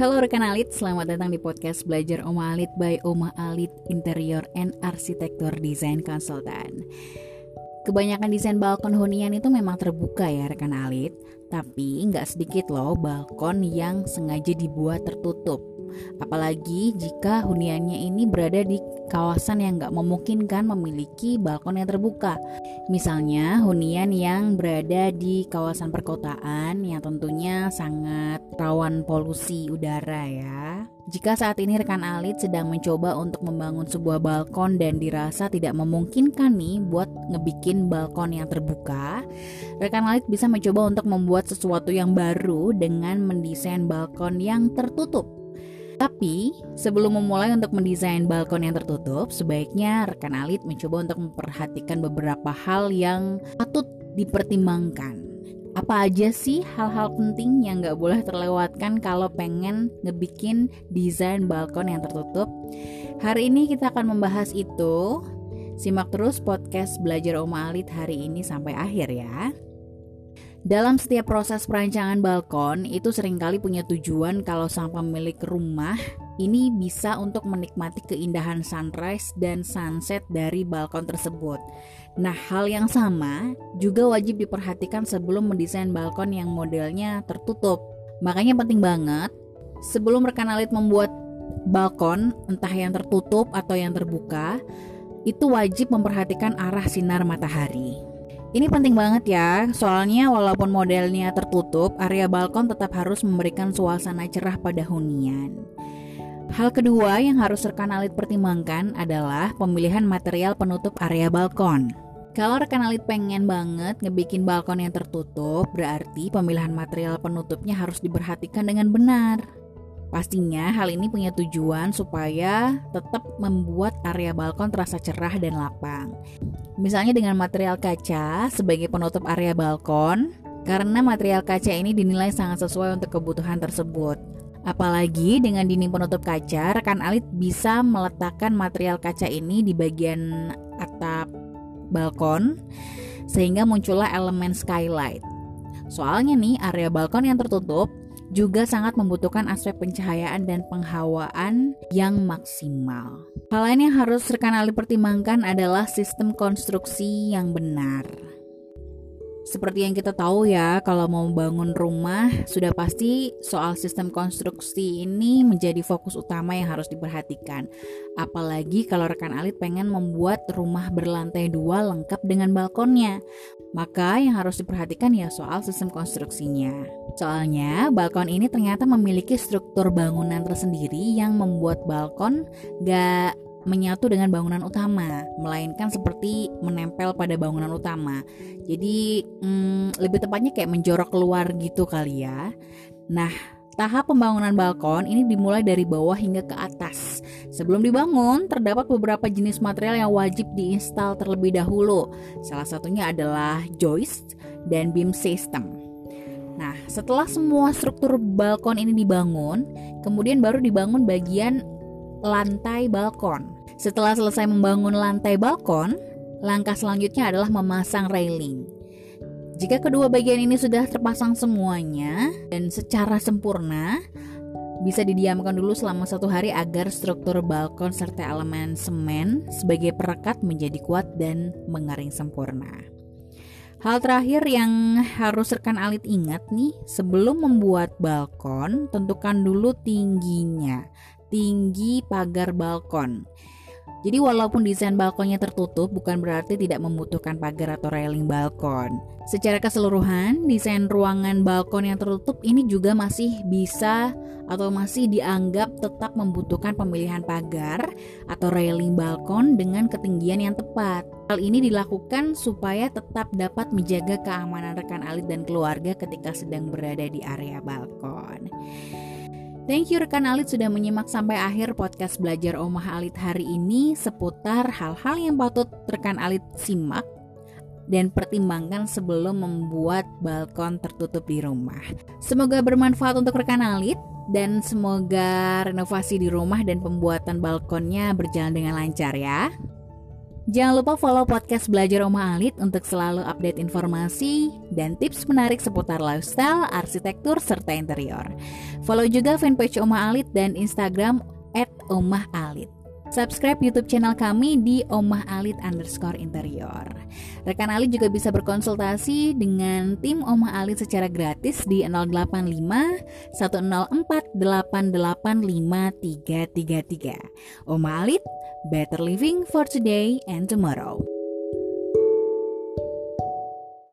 Halo rekan Alit, selamat datang di podcast Belajar Oma Alit by Oma Alit Interior and Arsitektur Design Consultant. Kebanyakan desain balkon hunian itu memang terbuka ya rekan Alit, tapi nggak sedikit loh balkon yang sengaja dibuat tertutup. Apalagi jika huniannya ini berada di kawasan yang nggak memungkinkan memiliki balkon yang terbuka. Misalnya hunian yang berada di kawasan perkotaan yang tentunya sangat rawan polusi udara ya. Jika saat ini rekan Alit sedang mencoba untuk membangun sebuah balkon dan dirasa tidak memungkinkan nih buat ngebikin balkon yang terbuka, rekan Alit bisa mencoba untuk membuat sesuatu yang baru dengan mendesain balkon yang tertutup. Tapi, sebelum memulai untuk mendesain balkon yang tertutup, sebaiknya rekan Alit mencoba untuk memperhatikan beberapa hal yang patut dipertimbangkan. Apa aja sih hal-hal penting yang nggak boleh terlewatkan kalau pengen ngebikin desain balkon yang tertutup? Hari ini kita akan membahas itu. Simak terus podcast Belajar Oma Alit hari ini sampai akhir ya. Dalam setiap proses perancangan balkon itu sering kali punya tujuan kalau sang pemilik rumah ini bisa untuk menikmati keindahan sunrise dan sunset dari balkon tersebut. Nah, hal yang sama juga wajib diperhatikan sebelum mendesain balkon yang modelnya tertutup. Makanya penting banget sebelum rekan alit membuat balkon entah yang tertutup atau yang terbuka, itu wajib memperhatikan arah sinar matahari. Ini penting banget ya, soalnya walaupun modelnya tertutup, area balkon tetap harus memberikan suasana cerah pada hunian. Hal kedua yang harus rekan alit pertimbangkan adalah pemilihan material penutup area balkon. Kalau rekan alit pengen banget ngebikin balkon yang tertutup, berarti pemilihan material penutupnya harus diperhatikan dengan benar. Pastinya hal ini punya tujuan supaya tetap membuat area balkon terasa cerah dan lapang. Misalnya dengan material kaca sebagai penutup area balkon, karena material kaca ini dinilai sangat sesuai untuk kebutuhan tersebut. Apalagi dengan dinding penutup kaca, rekan alit bisa meletakkan material kaca ini di bagian atap balkon sehingga muncullah elemen skylight. Soalnya nih area balkon yang tertutup juga sangat membutuhkan aspek pencahayaan dan penghawaan yang maksimal. Hal lain yang harus rekan Ali pertimbangkan adalah sistem konstruksi yang benar. Seperti yang kita tahu ya, kalau mau bangun rumah, sudah pasti soal sistem konstruksi ini menjadi fokus utama yang harus diperhatikan. Apalagi kalau rekan alit pengen membuat rumah berlantai dua lengkap dengan balkonnya. Maka yang harus diperhatikan ya soal sistem konstruksinya. Soalnya balkon ini ternyata memiliki struktur bangunan tersendiri yang membuat balkon gak menyatu dengan bangunan utama, melainkan seperti menempel pada bangunan utama. Jadi hmm, lebih tepatnya kayak menjorok keluar gitu kali ya. Nah, tahap pembangunan balkon ini dimulai dari bawah hingga ke atas. Sebelum dibangun, terdapat beberapa jenis material yang wajib diinstal terlebih dahulu. Salah satunya adalah joist dan beam system. Nah, setelah semua struktur balkon ini dibangun, kemudian baru dibangun bagian lantai balkon. Setelah selesai membangun lantai balkon, langkah selanjutnya adalah memasang railing. Jika kedua bagian ini sudah terpasang semuanya dan secara sempurna, bisa didiamkan dulu selama satu hari agar struktur balkon serta elemen semen sebagai perekat menjadi kuat dan mengering sempurna. Hal terakhir yang harus rekan alit ingat nih, sebelum membuat balkon, tentukan dulu tingginya tinggi pagar balkon. Jadi walaupun desain balkonnya tertutup bukan berarti tidak membutuhkan pagar atau railing balkon. Secara keseluruhan, desain ruangan balkon yang tertutup ini juga masih bisa atau masih dianggap tetap membutuhkan pemilihan pagar atau railing balkon dengan ketinggian yang tepat. Hal ini dilakukan supaya tetap dapat menjaga keamanan rekan alit dan keluarga ketika sedang berada di area balkon. Thank you rekan Alit sudah menyimak sampai akhir podcast belajar Omah Alit hari ini seputar hal-hal yang patut rekan Alit simak dan pertimbangkan sebelum membuat balkon tertutup di rumah. Semoga bermanfaat untuk rekan Alit dan semoga renovasi di rumah dan pembuatan balkonnya berjalan dengan lancar ya. Jangan lupa follow podcast Belajar Oma Alit untuk selalu update informasi dan tips menarik seputar lifestyle, arsitektur, serta interior. Follow juga fanpage Oma Alit dan Instagram at Omah Alit. Subscribe YouTube channel kami di Omah Alit underscore interior. Rekan Alit juga bisa berkonsultasi dengan tim Omah Alit secara gratis di 085 104 885333. Omah Alit, better living for today and tomorrow.